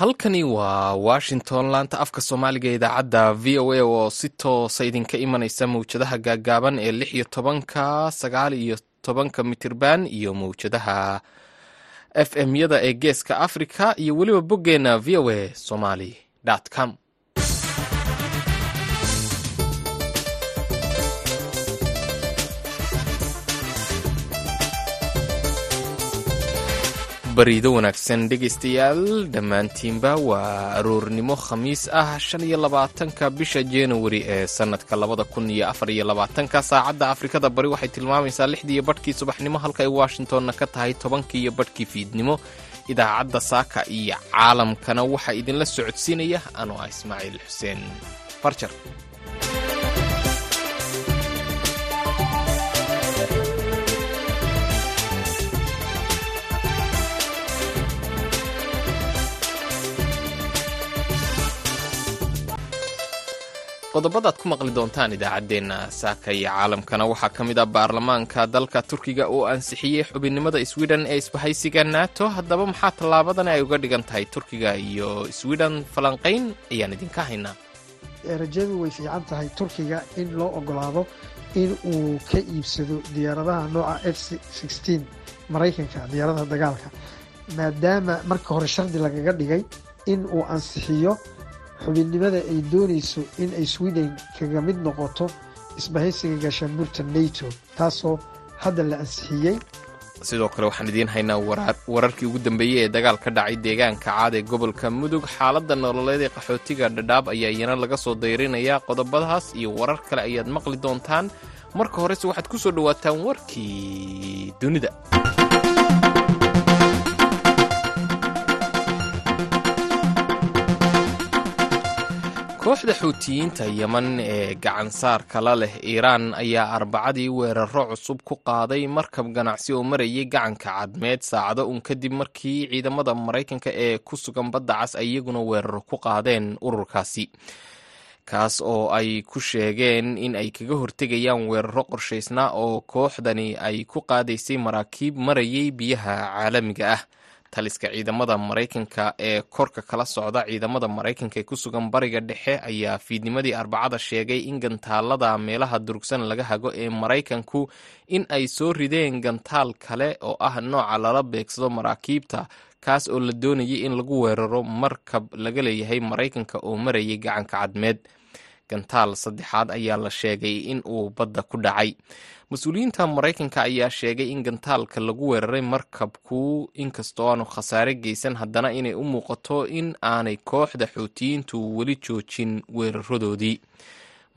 halkani waa washington laanta afka soomaaliga idaacadda v o a oo si toosa idinka imanaysa mawjadaha gaagaaban ee lix iyo tobanka sagaal iyo tobanka mitirban iyo mawjadaha f m yada ee geeska africa iyo weliba boggeena v o a somali com bariido wanaagsan dhegaystayaal. Dhammaantiinba waa aroornimo khamiis ah shan iyo labaatanka bisha januari ee sannadka labada kun iyo afar iyo labaatanka. Saacadda afrikada bari waxay tilmaamaysaa lixdiiyo badhkii subaxnimo halka ay washingtonna ka tahay tobankiiyo badhkii fiidnimo. Idaacadda saaka iyo caalamkana waxaa idinla socodsiinaya anoo ismaaciil xuseen. Farjar qodobadaad ku maqli doontaan idaacaddeenna saaka iyo caalamkana. Waxaa ka mid ah baarlamaanka dalka turkiga oo ansixiyey xubinnimada swiden ee isbahaysiga nato. Haddaba maxaa tallaabadani ay uga dhigan tahay turkiga iyo swiden falanqayn ayaan idinka haynaa. Rajadu way fiican tahay turkiga in loo ogolaado in uu ka iibsado diyaaradaha nooca f maraykanka diyaaradaha dagaalka maadaama marka hore shardi lagaga dhigay in uu ansixiyo xubinnimada ay doonayso in ay sweden kaga mid noqoto isbahaysiga gaashaanbuurta nato taasoo hadda la ansixiyey sidoo kale waxaan idiin haynaa wararkii ugu dambeeyey ee dagaal ka dhacay deegaanka caad ee gobolka mudug xaaladda nololeed ee qaxootiga dhadhaab ayaa iyana laga soo dayrinayaa qodobadaas iyo warar kale ayaad maqli doontaan. Marka horese waxaad ku soo dhowaataan warkii dunida kooxda xuutiyiinta yeman ee gacansaarka la leh iiraan ayaa arbacadii weeraro cusub ku qaaday markab ganacsi oo marayay gacanka cadmeed saacado un kadib markii ciidamada maraykanka ee ku sugan badda cas ay iyaguna weeraro ku qaadeen ururkaasi. Kaas oo ay ku sheegeen in ay kaga hortegayaan weeraro qorshaysnaa oo kooxdani ay ku qaadaysay maraakiib marayay biyaha caalamiga ah taliska ciidamada maraykanka ee korka kala socda. Ciidamada maraykanka ee ku sugan bariga dhexe ayaa fiidnimadii arbacada sheegay in gantaalada meelaha durugsan laga hago ee maraykanku in ay soo rideen gantaal kale oo ah nooca lala beegsado maraakiibta kaas oo la doonayay in lagu weeraro markab laga leeyahay maraykanka oo marayay gacanka cadmeed gantaal saddexaad ayaa la sheegay in uu badda ku dhacay. Mas'uuliyiinta maraykanka ayaa sheegay in gantaalka lagu weeraray markabku inkastoo aanu khasaare geysan haddana inay u muuqato in aanay kooxda xuutiyiintu weli joojin weeraradoodii.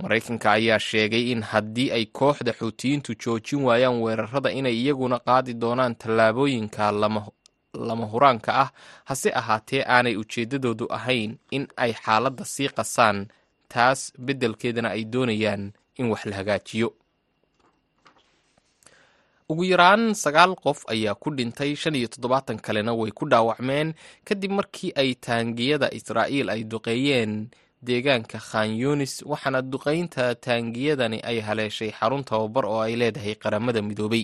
Maraykanka ayaa sheegay in haddii ay kooxda xuutiyiintu joojin waayaan weerarada inay iyaguna qaadi doonaan tallaabooyinka lama huraanka ah hase ahaatee aanay ujeeddadoodu ahayn in ay xaaladda sii qasaan taas beddelkeedana ay doonayaan in wax la hagaajiyo. Ugu yaraan sagaal qof ayaa ku dhintay shan iyo toddobaatan kalena way ku dhaawacmeen kadib markii ay taangiyada israa'iil ay duqeeyeen deegaanka khan yunis waxaana duqaynta taangiyadani ay haleeshay xarun tababar oo ay leedahay qaramada midoobay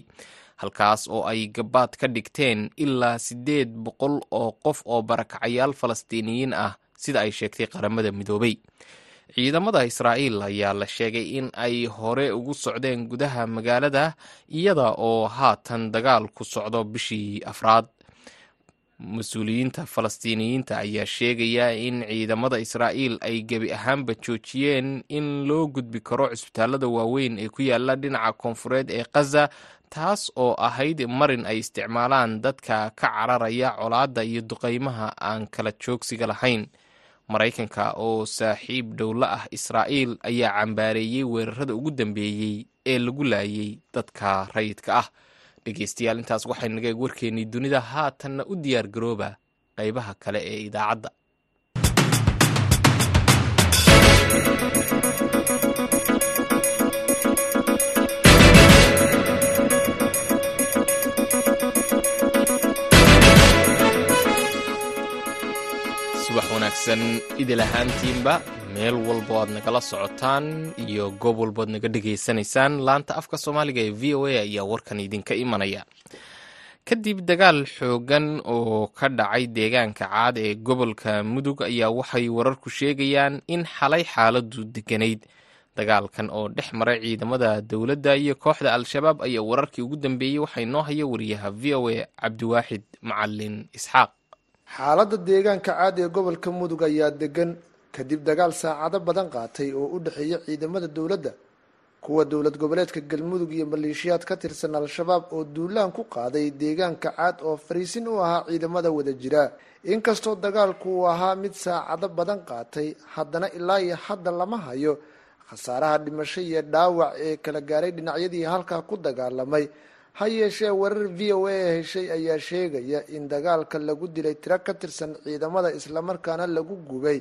halkaas oo ay gabaad ka dhigteen ilaa siddeed boqol oo qof oo barakacayaal falastiiniyiin ah sida ay sheegtay qaramada midoobay ciidamada israa'iil ayaa la sheegay in ay hore ugu socdeen gudaha magaalada iyada oo haatan dagaal ku socdo bishii afraad. Mas'uuliyiinta falastiiniyiinta ayaa sheegaya in ciidamada israa'iil ay gebi ahaanba joojiyeen in loo gudbi karo cisbitaalada waaweyn ee ku yaalla dhinaca koonfureed ee khaza taas oo ahayd marin ay isticmaalaan dadka ka cararaya colaadda iyo duqaymaha aan kala joogsiga lahayn maraykanka oo saaxiib dhowla ah israa'iil ayaa cambaareeyey weerarada ugu dambeeyey ee lagu laayay dadka rayidka ah. Dhegeystayaal intaas waxay naga eeg dunida haatanna u diyaar garooba qaybaha kale ee idaacadda wanaagsan idil ahaantiinba meel walbo aad nagala socotaan iyo goob walboad naga dhegaysanaysaan laanta afka soomaaliga ee v o a ayaa warkan idinka imanaya. Kadib dagaal xoogan oo ka dhacay deegaanka caad ee gobolka mudug ayaa waxay wararku sheegayaan in xalay xaaladu deganayd. Dagaalkan oo dhex maray ciidamada dowladda iyo kooxda al-shabaab ayaa wararkii ugu dambeeyey waxay noo haya wariyaha v o a cabdiwaaxid macalin isxaaq xaaladda deegaanka caad ee gobolka mudug ayaa degan kadib dagaal saacado badan qaatay oo u dhexeeya ciidamada dowladda kuwa dowlad goboleedka galmudug iyo maleeshiyaad ka tirsan al-shabaab oo duulaan ku qaaday deegaanka caad oo fariisin u ahaa ciidamada wada jira. Inkastoo dagaalku uu ahaa mid saacado badan qaatay haddana ilaa iyo hadda lama hayo. Khasaaraha dhimasho iyo dhaawac ee kala gaaray dhinacyadii halkaa ku dagaalamay ha yeeshee warar v o a heshay ayaa sheegaya in dagaalka lagu dilay tiro ka tirsan ciidamada islamarkaana lagu gubay.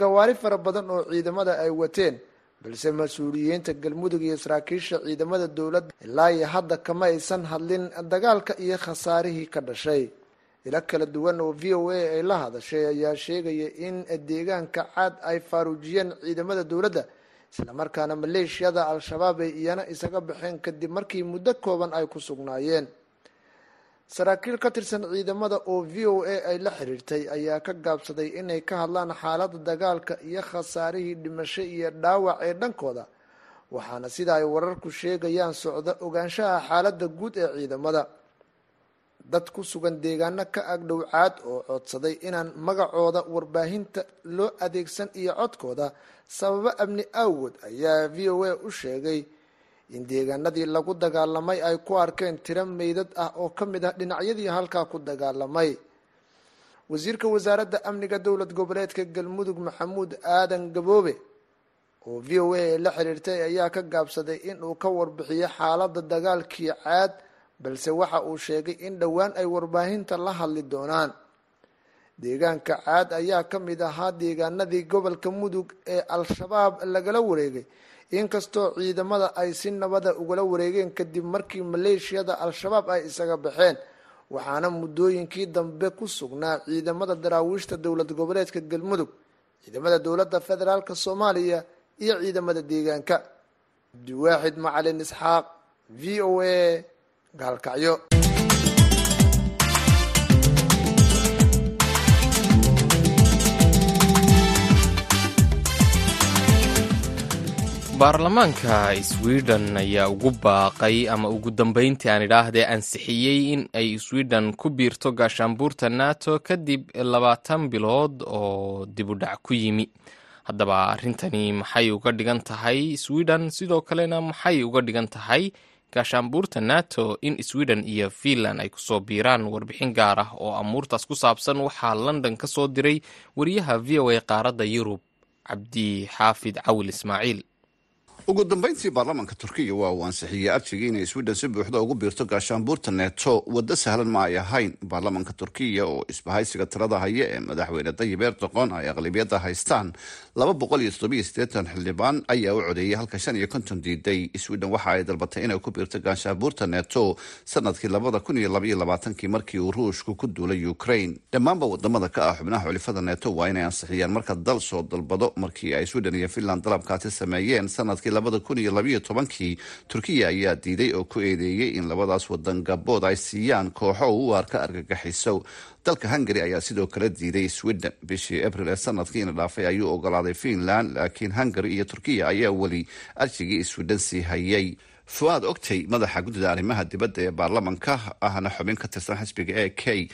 Gawaari fara badan oo ciidamada ay wateen balse mas'uuliyiinta galmudug iyo saraakiisha ciidamada dowladda ilaa iyo hadda kama aysan hadlin dagaalka iyo khasaarihii ka dhashay. Ilo kala duwan oo v o a ay la hadashay ayaa sheegaya in deegaanka caad ay faaruujiyeen ciidamada dowladda islamarkaana maleeshiyada al-shabaab ay iyana isaga baxeen kadib markii muddo kooban ay ku sugnaayeen. saraakiil ka tirsan ciidamada oo v o a ay la xiriirtay ayaa ka gaabsaday inay ka hadlaan xaaladda dagaalka iyo khasaarihii dhimasho iyo dhaawac ee dhankooda waxaana sida ay wararku sheegayaan socda ogaanshaha xaaladda guud ee ciidamada dad ku sugan deegaano ka agdhow caad oo codsaday inaan magacooda warbaahinta loo adeegsan iyo codkooda. Sababo amni awood ayaa v o a u sheegay in deegaanadii lagu dagaalamay ay ku arkeen tiro meydad ah oo ka mid ah dhinacyadii halkaa ku dagaalamay. Wasiirka wasaaradda amniga dowlad goboleedka galmudug maxamuud aadan gaboobe oo v o a la xiriirtay ayaa ka gaabsaday in uu ka warbixiyo xaaladda dagaalkii caad balse waxa uu sheegay in dhowaan ay warbaahinta la hadli doonaan. Deegaanka caad ayaa ka mid ahaa deegaanadii gobolka mudug ee al-shabaab lagala wareegay. Inkastoo ciidamada ay si nabada ugala wareegeen kadib markii maleeshiyada al-shabaab ay isaga baxeen waxaana muddooyinkii dambe ku sugnaa ciidamada daraawiishta dowlad goboleedka galmudug ciidamada dowladda federaalk soomaaliya iyo ciidamada deegaanka. Cabdiwaaxid macalin isxaaq v o a gaalkacyo baarlamaanka sweden ayaa ugu baaqay ama ugu dambeyntii aan idhaahdee ansixiyey in ay sweden ku biirto gaashaanbuurta nato kadib labaatan bilood oo dibudhac ku yimi. Haddaba arrintani maxay uga dhigan tahay? Sweden sidoo kalena maxay uga dhigan tahay gaashaanbuurta nato in sweden iyo finland ay ku soo biiraan warbixin gaar ah oo amuurtaas ku saabsan waxaa london ka soo diray wariyaha v o a qaaradda yurub cabdi xaafid cawil ismaaciil ugu dambeyntii baarlamaanka turkiya waa uu ansixiyey arjigii inay sweden si buuxda ugu biirto gaashaanbuurta neeto waddo sahlan ma ay ahayn. Baarlamaanka turkiya oo isbahaysiga tirada haya ee madaxweyne dayib erdoqon ay aqlabiyadda haystaan. Xildhibaan ayaa u codeeyay halka shan iyo konton diiday. Sweden waxa ay dalbatay inay ku biirto gaashaanbuurta neeto sannadkii labada kun iyo labaiyo labaatankii markii uu ruushku ku duulay ukraine. Dhammaanba waddamada ka ah xubnaha xulifada neeto waa inay ansixiyaan marka dal soo dalbado markii ay sweden iyo finland dalabkaasi sameeyeen sannadkii labada kun iyo labayo tobankii turkiya ayaa diiday oo ku eedeeyey in labadaas wadan gabood ay siiyaan kooxo u u arka argagixiso dalka hungary ayaa sidoo kale diiday sweden. Bishii abril ee sanadkiina dhaafay ayuu ogolaaday finland laakiin hungary iyo turkiya ayaa weli arjigii sweden sii hayay. Fu-aad ogtay madaxa guddida arrimaha dibadda ee baarlamanka ahna xubin ka tirsan xisbiga e k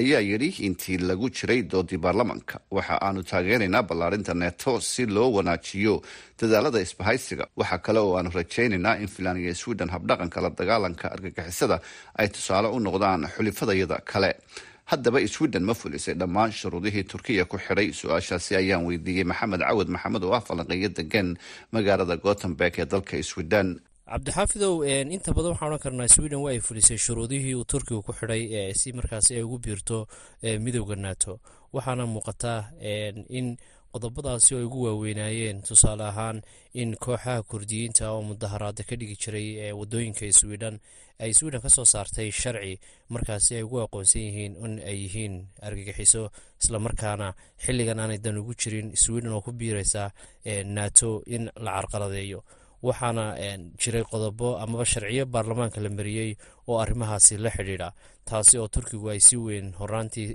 ayaa yidhi intii lagu jiray doodii baarlamanka waxa aanu taageeraynaa ballaarinta neeto si loo wanaajiyo dadaalada isbahaysiga. Waxaa kale oo aanu rajaynaynaa in finland iyo sweden habdhaqanka la dagaalanka argagixisada ay tusaale u noqdaan xulifadayada kale. Haddaba sweden ma fulisay dhammaan shuruudihii turkiya ku xidhay su'aashaasi ayaan weydiiyey. Maxamed cawad maxamed oo ah falanqeeyo degan magaalada gothenburg ee dalka sweden cabdixaafidow inta badan waxaan odhan karnaa sweden waa ay fulisay shuruudihii uu turkiga ku xidhay si markaasi ay ugu biirto midooda nato. Waxaana muuqataa in qodobadaasi ay ugu waaweynaayeen tusaale ahaan in kooxaha kurdiyiinta oo mudaharaada ka dhigi jiray waddooyinka sweden ay sweden ka soo saartay sharci markaasi ay ugu aqoonsan yihiin in ay yihiin argagixiso islamarkaana xilligan aanay ugu jirin sweden oo ku biiraysa nato in la carqaladeeyo waxaana jiray qodobo amaba sharciyo baarlamaanka la mariyey oo arrimahaasi la xidhiidha. Taasi oo turkigu ay si weyn horaantii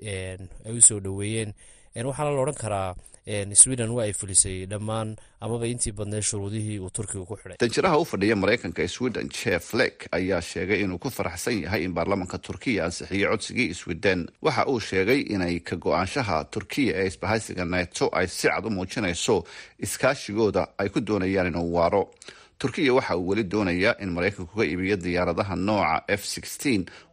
ay u soo dhoweeyeen. Waxaana la odhan karaa sweden waa ay fulisay dhammaan amaba intii badneed shuruudihii uu turkiga ku xidhay. Danjiraha u fadhiya maraykanka sweden jeff lek ayaa sheegay inuu ku faraxsan yahay in baarlamaanka turkiya ansixiyey codsigii sweden. Waxa uu sheegay inay ka go'aanshaha turkiya ee isbahaysiga neto ay si cad u muujinayso iskaashigooda ay ku doonayaan inuu waaro turkiya waxa uu weli doonayaa in maraykanku ka iibiyo diyaaradaha nooca f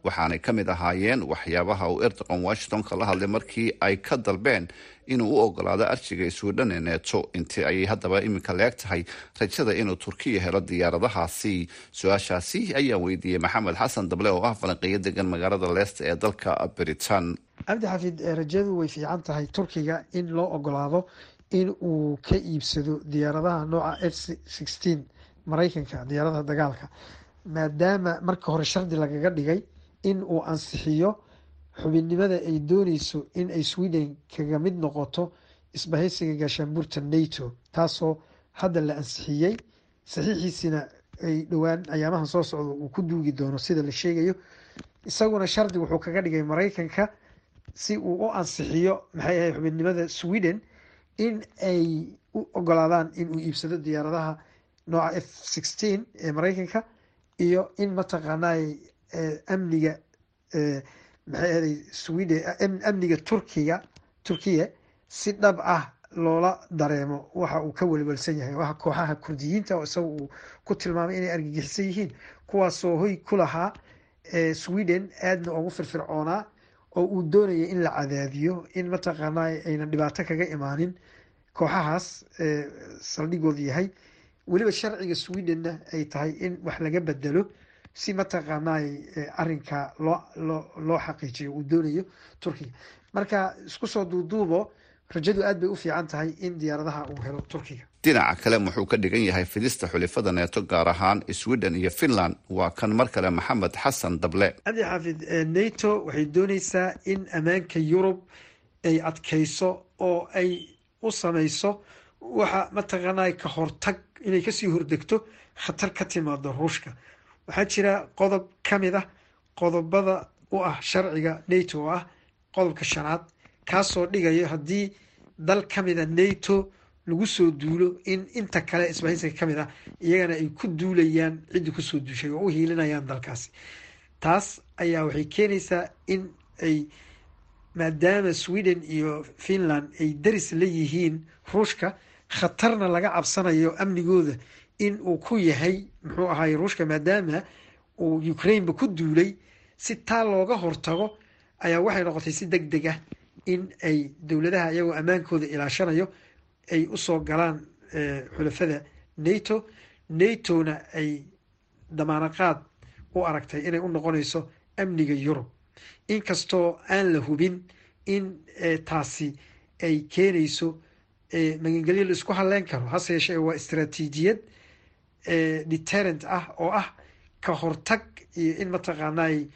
waxaanay ka mid ahaayeen waxyaabaha uu erdogan washington kala hadlay markii ay ka dalbeen inuu u ogolaado arjiga sweden ee neto intii ayay haddaba iminka leeg tahay rajada inuu turkiya helo diyaaradahaasi. Su'aashaasi ayaan weydiiyey maxamed xasan dable oo ah falanqeeyo degan magaalada leesta ee dalka britain. Cabdi xafiid rajadu way fiican tahay turkiga in loo ogolaado in uu ka iibsado diyaaradaha nooca f maraykanka diyaaradaha dagaalka maadaama marka hore shardi lagaga dhigay in uu ansixiyo xubinnimada ay dooneyso in ay sweden kaga mid noqoto isbahaysiga gaashaanbuurta nato taasoo hadda la ansixiyey saxiixiisina ay dhowaan ayaamahan soo socda uu ku duugi doono sida la sheegayo. Isaguna shardi wuxuu kaga dhigay maraykanka si uu u ansixiyo maxay ahay xubinnimada sweden in ay u ogolaadaan inuu iibsado diyaaradaha nooca f sixteen ee maraykanka iyo in mataqaanay amniga maxay ahaday sweden amniga turkiga turkiya si dhab ah loola dareemo. Waxa uu ka welwelsan yahay waa kooxaha kurdiyiinta oo isaga uu ku tilmaamay inay argagixisan yihiin kuwaasoo hoy ku lahaa sweden aadna ugu firfircoonaa oo uu doonaya in la cadaadiyo in mataqaanay aynan dhibaato kaga imaanin. Kooxahaas saldhigoodu yahay weliba sharciga swedenna ay tahay in wax laga bedelo si mataqaanay arinka loo loo loo xaqiijiyo uu doonayo turkiga. Marka isku soo duuduubo rajadu aad bay u fiican tahay in diyaaradaha uu helo turkiga. Dhinaca kale muxuu ka dhigan yahay fidista xulifada neeto gaar ahaan sweden iyo finland waa kan mar kale maxamed xasan dable. Cabdi xaafid nato waxay dooneysaa in ammaanka yurub ay adkeyso oo ay u sameyso waxa mataqaanay ka hortag inay ka sii hordegto khatar ka timaado ruushka. Waxaa jira qodob ka mid ah qodobada u ah sharciga nato oo ah qodobka shanaad kaasoo dhigayo haddii dal ka mida nato lagu soo duulo in inta kale isbahaysiga ka mid ah iyagana ay ku duulayaan ciddii ku soo duushay oo u hiilinayaan dalkaasi. Taas ayaa waxay keenaysaa in ay maadaama sweden iyo finland ay daris la yihiin ruushka khatarna laga cabsanayo amnigooda in uu ku yahay muxuu ahaay ruushka maadaama uu ukraineba ku duulay si taa looga hortago ayaa waxay noqotay si deg deg ah in ay dowladaha iyagoo ammaankooda ilaashanayo ay u soo galaan xulafada nato. Natona ay damaanaqaad u aragtay inay u noqonayso amniga yurub. Inkastoo aan la hubin in taasi ay keenayso magangelyo la isku halleyn karo. Hase yeeshee waa istaraatiijiyad deterrent ah oo ah ka hortag iyo in mataqaanay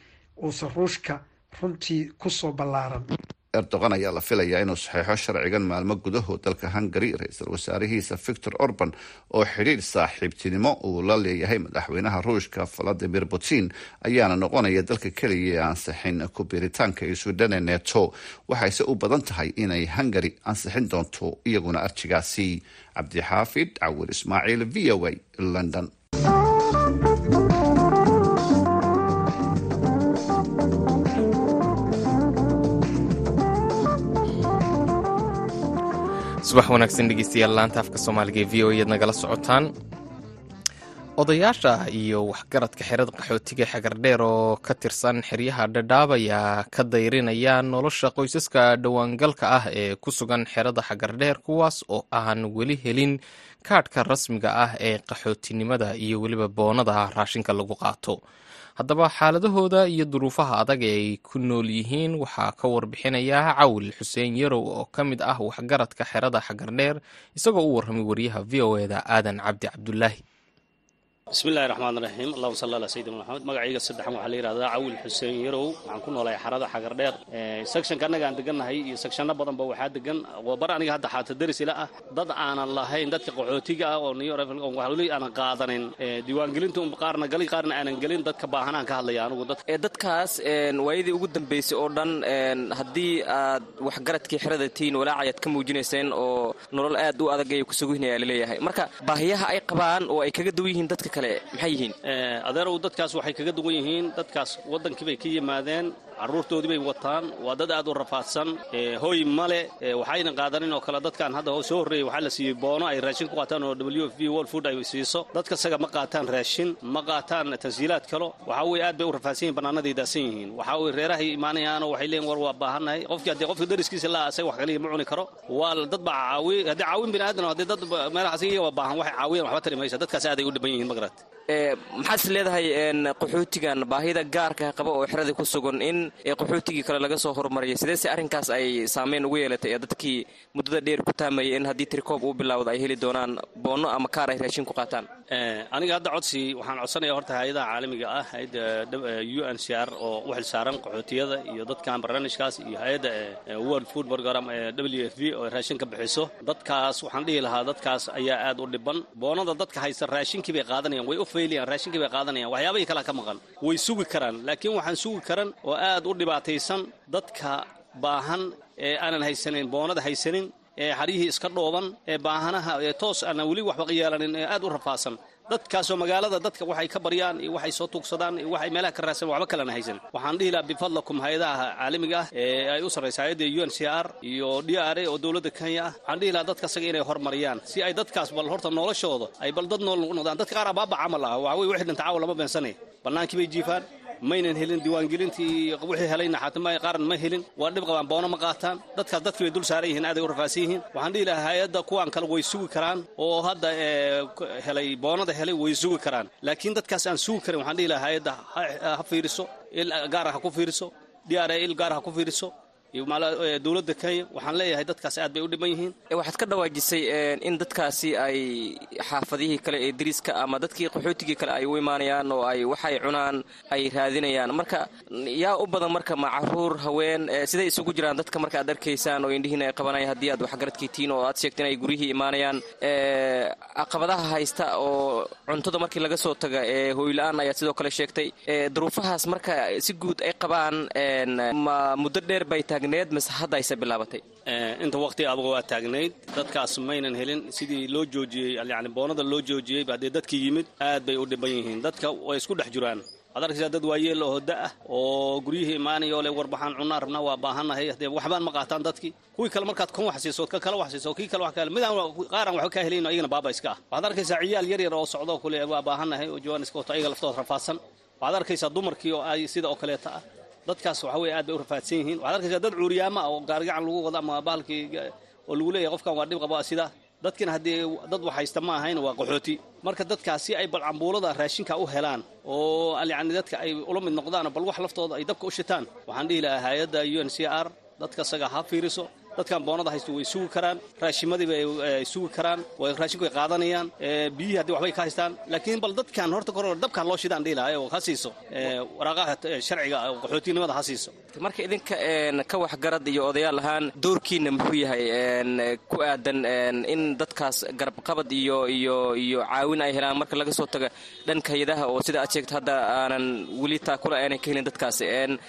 uusan ruushka runtii ku soo ballaaran erdogan ayaa la filayaa inuu saxeixo sharcigan maalmo gudahood dalka hungari ra'iisul wasaarihiisa victor orban oo xidhiidh saaxiibtinimo uu la leeyahay madaxweynaha ruushka valadimir putin ayaana noqonaya dalka keliya ee ansixin ku biiritaanka iyo swidhane neto waxayse u badan tahay inay hungari ansixin doonto iyaguna arjigaasi. Cabdixaafid cawir ismaaciil v o a london subax wanaagsan dhegeystayaal laanta afka soomaaliga ee v o ead nagala socotaan. Odayaasha iyo waxgaradka xerada qaxootiga xagardheer oo ka tirsan xeryaha dhadhaab ayaa ka dayrinaya nolosha qoysaska dhowaangalka ah ee ku sugan xerada xagardheer kuwaas oo aan weli helin kaadhka rasmiga ah ee qaxootinimada iyo weliba boonada raashinka lagu qaato haddaba xaaladahooda iyo duruufaha adag ee ay ku nool yihiin waxaa ka warbixinaya cawil xuseen yarow oo ka mid ah waxgaradka xerada xagardheer isagoo u warramay wariyaha v o eda aadan cabdi cabdulaahi bismillahi raxmaan raxiim allahuma salli ala sayidina maxamed magacayga saddexan waxaa la yidhahdaa cawil xuseen yarow. Waxaan ku noolahay xarada xagardheer sectionka annaga aan degannahay iyo sectionno badanba waxaa degan. Bar aniga hadda xaata daris ila ah. Dad aanan lahayn dadka qaxootiga ah oo new wali aanan qaadanin. Diiwaangelinta un qaarna gali qaarna aanan gelin. Dadka baahanaan ka hadlaya anigu dadkaas waayadii ugu dambaysay oo dhan haddii aad waxgaradkii xerada tihiin walaacayaad ka muujinayseen oo nolol aad u adag ay kusuguhinaya la leeyahay marka baahiyaha ay qabaan oo ay kaga duwan yihiin dadka kale maxay yihiin? Adeerow dadkaas waxay kaga duwan yihiin dadkaas waddankii bay ka yimaadeen carruurtoodii bay wataan. Waa dad aad u rafaadsan hooy male waxayna qaadanin oo kale dadkan hadda soo horreeyey waxaa la siiyey boono ay raashin ku qaataan oo w f world food ay siiso. Dadka isaga ma qaataan raashin ma qaataan tansiilaad kalo waxaa weye aad bay u rafaadsan yihiin bannaanaday daasan yihiin. Waxaa weye reerahay imaanayaanoo waxay leeyiin war waa baahannahay. Qofkii haddii qofka dariskiisa laa asaga wax kaliya ma cuni karo. Waa dad baa caawi haddii caawin bini aadan haddii dad meelahaas iyaga waa baahan waxay caawiyaan waxba tari maysa. Dadkaas aaday u dhiban yihiin magarat maxaad is leedahay qaxootigan baahida gaarka qaba oo xeradii ku sugan in qaxootigii kale laga soo horumariyay sideese arrinkaas ay saameyn ugu yeelatay ee dadkii muddada dheer ku taamayay in haddii tirikoob uu bilaawdo ay heli doonaan boonno ama kaar ay raashin ku qaataan? Aniga hadda codsi waxaan codsanaya horta hay'adaha caalamiga ah u n c r oo u xilsaaran qaxootiyada iyo dadkan barnaamijkaas iyo hay'adda world food program ee w f v oo raashin ka bixiso. Dadkaas waxaan dhihi lahaa dadkaas ayaa aad u dhiban. Boonada dadka haysta raashinkii bay qaadanayaan way u faylayaan raashinkii bay qaadanayaan waxyaabahii kalea ka maqan. Way sugi karaan laakiin waxaan sugi karan oo aad u dhibaataysan dadka baahan ee aanan haysanin boonada haysanin ee xaryihii iska dhooban ee baahanaha ee toos aanan weli waxba yeelanin ee aad u rafaadsan. Dadkaasoo magaalada dadka waxay ka baryaan iyo waxay soo tuugsadaan iyo waxay meelaha ka raadsan waxba kalena haysan. Waxaan dhihi lahaa bifadlakum hay'adaha caalamiga ah ee ay u sarraysa hay'adda u n c r iyo d r a oo dowladda kenya ah. Waxaan dhihi lahaa dadka inay horumariyaan si ay dadkaas bal horta noloshooda ay bal dad nool noqdaan. Dadka qaar abaaba camal ah waxa weye wixii dhinta caawa lama beensanay bannaankii bay jiifaan maynan helin diiwaangelintii wixii helayna xataa qaaran ma helin. Waa dhib qabaan boono ma qaataan. Dadkaas dadkii bay dul saaran yihiin aaday u rafaadsan yihiin. Waxaan dhihi lahaa hay'adda kuwaan kale way sugi karaan oo hadda helay boonada helay way sugi karaan. Laakiin dadkaas aan sugi karin waxaan dhihi lahaa hay'adda ha fiiriso il gaara ha ku fiiriso d r a il gaara ha ku fiiriso iyo dowladda kenya waxaan leeyahay dadkaas aad bay u dhiban yihiin. Waxaad ka dhawaajisay in dadkaasi ay xaafadihii kale ee dariiska ama dadkii qaxootigii kale ay u imaanayaan oo ay waxay cunaan ay raadinayaan. Marka yaa u badan marka ma carruur haween siday isugu jiraan dadka marka aad arkaysaan oo indhihiina ay qabanayaan haddii aad waxgaradkii tiin oo aad sheegteen ay guryihii imaanayaan. Caqabadaha haysta oo cuntada markii laga soo taga ee hooyla-aan ayaad sidoo kale sheegtay. Duruufahaas marka si guud ay qabaan ma muddo dheer bay taagneed mise hadda ayse bilaabatay? Inta waqti aduga waa taagnayd dadkaas maynan helin sidii loo joojiyey yani boonada loo joojiyey ba haddee dadkii yimid aad bay u dhiban yihiin. Dadka way isku dhex jiraan waxaad arkaysaa dad waayeel oo da ah oo guryihii imaanaya oo le warbaxaan cunaa rabnaa waa baahannahay haddee waxbaan ma qaataan dadkii kuwii kale markaad kan wax siiso ka kale wax siiso kii kale wax kale midaan qaaran waxba kaa helayn ayagana baaba iska ah. Waxaad arkaysaa ciyaal yar oo socdo kule waa baahannahay oo jawaan iska wato ayaga laftooda rafaadsan waxaad arkaysaa dumarkii oo ay sida oo kaleeta ah dadkaas waxa weye aad bay u rafaadsan yihiin. Waxaad arkaysaa dad cuuriyaama ah oo gaarigacan lagu wado ama bahalkii oo lagu leeyahay qofkan waa dhib qaba sida. Dadkina haddii dad wax haysta ma ahayn waa qaxooti. Marka dadkaas si ay bal cambuulada raashinka u helaan oo yani dadka ay ula mid noqdaan bal wax laftooda ay dabka u shitaan waxaan dhihi lahaa hay'adda u n c r dadka isaga ha fiiriso dadkan boonada haysto way sugi karaan raashimadii bay sugi karaan raashinku qaadanayaan biyihii haddii waxbay ka haystaan. Laakiin bal dadkan horta kor dabkan loo shidaan dhihi lahaa oo ha siiso. Waraaqaha sharciga qaxootinimada ha siiso. Marka idinka ka waxgarad iyo odayaal ahaan doorkiina muxuu yahay ku aadan in dadkaas garabqabad iyo iyo iyo caawin ay helaan. Marka laga soo taga dhanka hay'adaha oo sida aad sheegta hadda aanan weli taakula aanay ka helin dadkaas.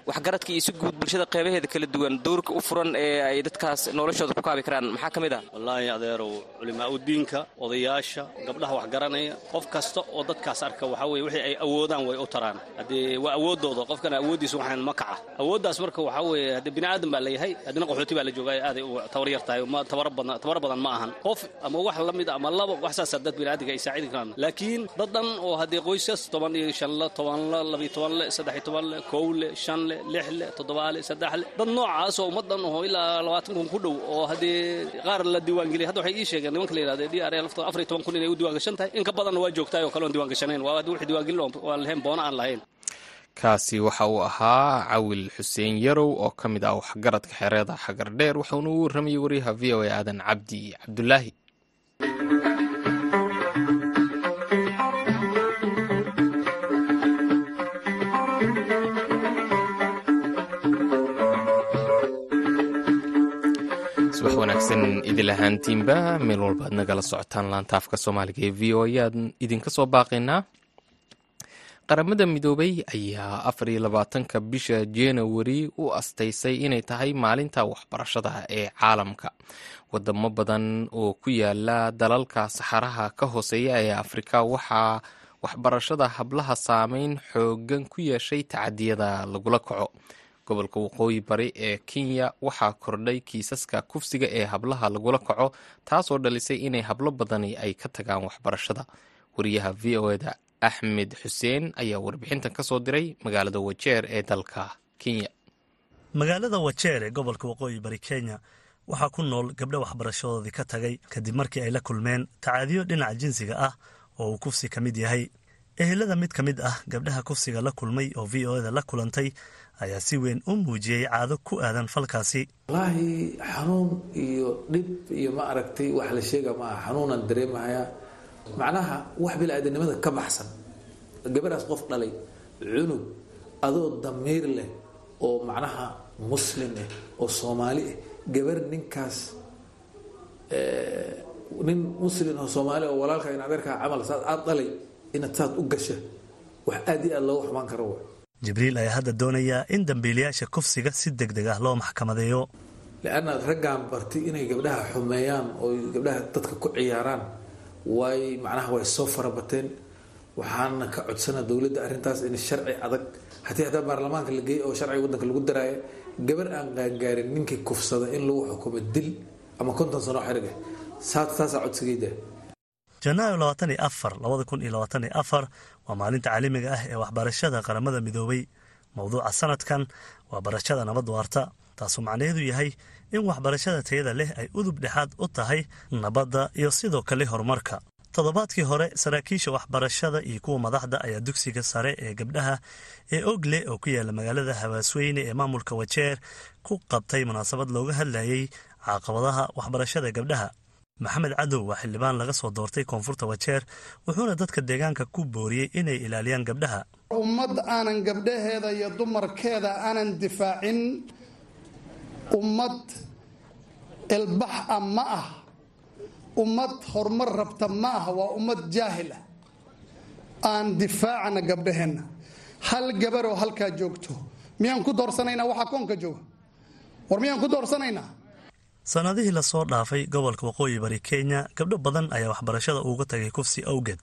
Waxgaradka iyo si guud bulshada qeybaheeda kala duwan doorka u furan ee ay dadkaas noloshooda ku kaabi karaan. Maxaa ka mid ah? Wallaahi adeerow culimaa udiinka odayaasha gabdhaha wax garanaya. Qof kasta oo dadkaas arka waxaa weye wixii ay awoodaan way u taraan. Haddee waa awooddooda qofkana awooddiisa waxaan ma kaca. Awooddaas marka waxaa weeye haddee bini aadan baa leeyahay haddina qaxooti baa la joogaa aaday u tabar yar tahay tabaro badan ma ahan. Qof ama wax la mid ama laba wax saasa dad bini aadamka ay saacidi karaan. Laakiin dad dhan oo haddee qoysas toban iyo shan le toban le labiyo toban le saddex iyo toban le kow le shan le lix le toddoba le saddex le dad noocaas oo ummaddan oo ilaa labaatan kun ku dhow oo haddii qaar la diiwaangeliyay hadda waxay ii sheegeen nimanka la yidhahda d r laftooda afar iyo toban kun inay u diiwaangashan tahay. In ka badanna waa joogtaay oo kale oon diiwaangashanayn waa wixii diiwaangelin waan lahayn boona aan lahayn. Kaasi waxa uu ahaa cawil xuseen yarow oo ka mid ah waxgaradka xereeda xagardheer wuxuuna u warramayay wariyaha v o a aadan cabdi cabdulaahi wanaagsan idil ahaantiinba meel walba ad nagala socotaan laantaafka soomaaliga ee v o ayaan idinka soo baaqaynaa. Qaramada midoobay ayaa afar iyo labaatanka bisha januari u astaysay inay tahay maalinta waxbarashada ee caalamka. Wadamo badan oo ku yaalla dalalka saxaraha ka hooseeya ee afrika waxaa waxbarashada hablaha saameyn xoogan ku yeeshay tacadiyada lagula kaco gobolka waqooyi bari ee kenya waxaa kordhay kiisaska kufsiga ee hablaha lagula kaco taasoo dhalisay inay hablo badani ay ka tagaan waxbarashada. Wariyaha v o eda axmed xuseen ayaa warbixintan ka soo diray magaalada wajeer ee dalka kenya. Magaalada wajeer ee gobolka waqooyi bari kenya waxaa ku nool gabdho waxbarashadoodii ka tagay kadib markii ay la kulmeen tacaadiyo dhinaca jinsiga ah oo uu kufsi ka mid yahay ehelada mid ka mid ah gabdhaha kufsiga la kulmay oo v o eda la kulantay ayaa si weyn u muujiyey caado ku aadan falkaasi. Wallaahi xanuun iyo dhib iyo ma aragtay wax la sheega maaha. Xanuunan dareemahayaa macnaha wax bili-aadanimada ka baxsan. Gabadhaas qof dhalay cunug adoo damiir leh oo macnaha muslim ah oo soomaali ah gabar ninkaas nin muslim oo soomaali oo walaalka in adeerkaa camal saad aad dhalay inaad saad u gasha. Wax aad iyo aad looga xumaan karo wa jibriil ayaa hadda doonayaa in dambiilayaasha kufsiga si deg deg ah loo maxkamadeeyo. Leanna raggaan bartay inay gabdhaha xumeeyaan oo gabdhaha dadka ku ciyaaraan way macnaha way soo farabateen. Waxaana ka codsana dowladda arrintaas in sharci adag hatii hataa baarlamaanka la geeyey oo sharciga waddanka lagu daraayo gabar aan qaangaarin ninkii kufsada in lagu xukumo dil ama konton sano xeriga saasaa codsigayda janaayo labaatan iyo afar labada kun iyo labaatan iyo afar waa maalinta caalamiga ah ee waxbarashada qaramada midoobay. Mowduuca sanadkan waa barashada nabad waarta taasoo macnaheedu yahay in waxbarashada tayada leh ay udub dhexaad u tahay nabadda iyo sidoo kale horumarka. Toddobaadkii hore saraakiisha waxbarashada iyo kuwa madaxda ayaa dugsiga sare ee gabdhaha ee ogle oo ku yaalla magaalada habaasweyne ee maamulka wajeer ku qabtay munaasabad looga hadlayay caqabadaha waxbarashada gabdhaha maxamed cadow waa xildhibaan laga soo doortay koonfurta wajeer wuxuuna dadka deegaanka ku booriyey inay ilaaliyaan gabdhaha. Ummad aanan gabdhaheeda iyo dumarkeeda aanan difaacin ummad ilbax ah ma ah ummad horumar rabta ma ah waa ummad jaahil ah. Aan difaacana gabdhaheenna hal gabaroo halkaa joogto. Miyaan ku doorsanaynaa waxaa koonka jooga. War miyaan ku doorsanaynaa sannadihii la soo dhaafay gobolka waqooyi bari kenya gabdho badan ayaa waxbarashada uga tagay kufsi awgeed.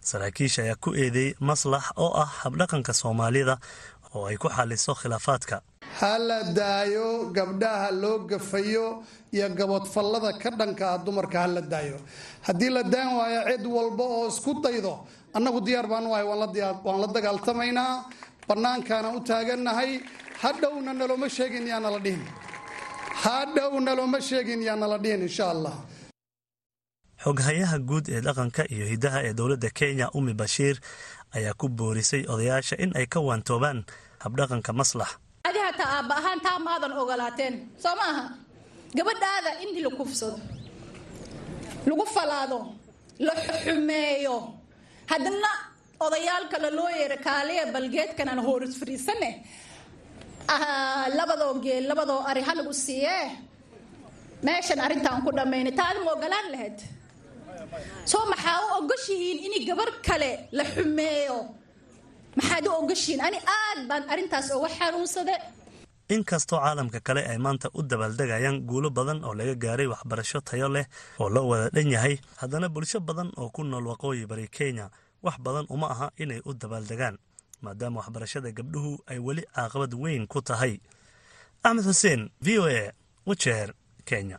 Saraakiisha ayaa ku eedeeyey maslax oo ah habdhaqanka soomaalida oo ay ku xaliso khilaafaadka. Ha la daayo gabdhaha loo gafayo iyo gabodfallada ka dhanka ah dumarka ha la daayo. Haddii la daan waayo cid walba oo isku daydo annagu diyaar baan ahay waan la dagaaltamaynaa bannaankaana u taagannahay hadhowna nalooma sheegin yaa nala dhihin hadhowna looma sheegin yaa nala dhihin insha allah. Xoghayaha guud ee dhaqanka iyo hiddaha ee dowladda kenya umi bashiir ayaa ku boorisay odayaasha in ay ka waantoobaan habdhaqanka maslax adi hataa aabba ahaan taa maadan ogolaateen. Soo ma aha? Gabadhaada in la kufsado lagu falaado la xumeeyo haddana odayaal kale loo yeera kaaliya balgeedkan aan hooris fariisane labadoo geel labadoo ari halagu siiyee? Meeshan arrintaan ku dhammayna taadi ma ogolaan lahayd? Soo maxaa u ogoshihiin in gabar kale la xumeeyo? Maxaad u ogoshihiin ani aad baan arrintaas uga xanuunsade inkastoo caalamka kale ay maanta u dabaaldegayaan guulo badan oo laga gaaray waxbarasho tayo leh oo loo wada dhan yahay haddana bulsho badan oo ku nool waqooyi bari kenya wax badan uma aha inay u dabaaldegaan maadaama waxbarashada gabdhuhu ay weli caaqabad weyn ku tahay. Axmed xuseen v o a wajeer kenya.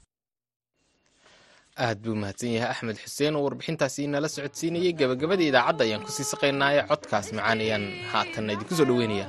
Aad buu mahadsan yahay axmed xuseen oo warbixintaasi inala socodsiinayay. Gabagabada idaacadda ayaan ku sii saqaynaaye codkaas macaan ayaan haatanna idinku soo dhoweynaya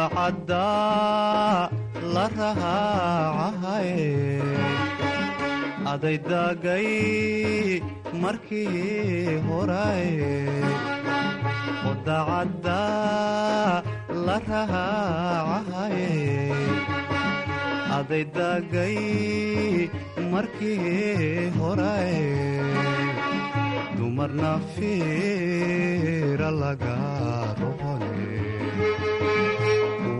wadacadda la rahaacahay aday daagay markii horaye dumarna fiira laga rohone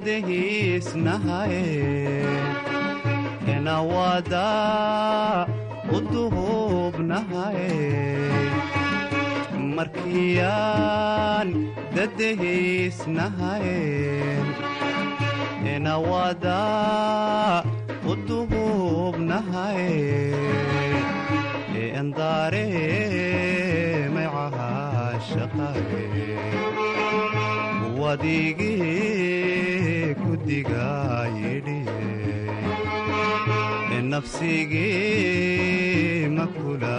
dadahiisnahaye enawada u duhubnahaye markiyaan dadahiisnahaye enawada u duhubnahaye endaare macaha shaqaye wadigii ku digayidhiye nafsigii ma kula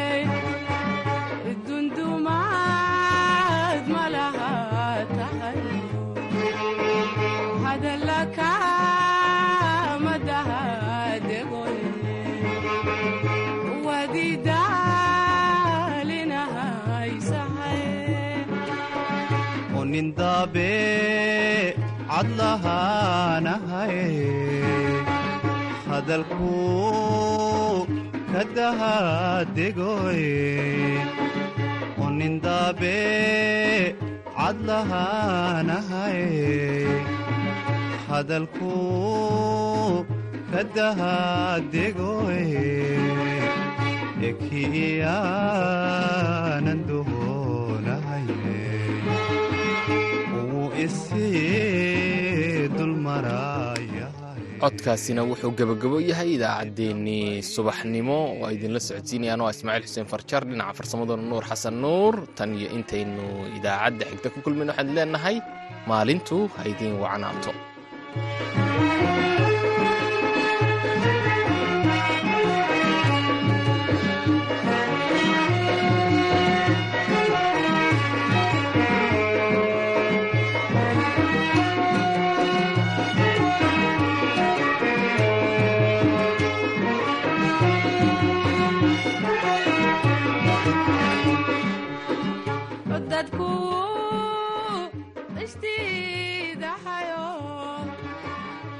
nindabe cadlahaanahaye hadalku kadahadegoye onindabe cadlahaanahaye hadalku kadahadegoye ekiiyaanan codkaasina wuxuu gebagabo yahay idaacaddeenii subaxnimo. Ay idinla socodsiinayaan waa ismaaciil xuseen farjar dhinaca farsamadona nuur xasan nuur. Tan iyo intaynu idaacadda xigta ku kulmin waxaan leenahay maalintu ha idiin wacnaato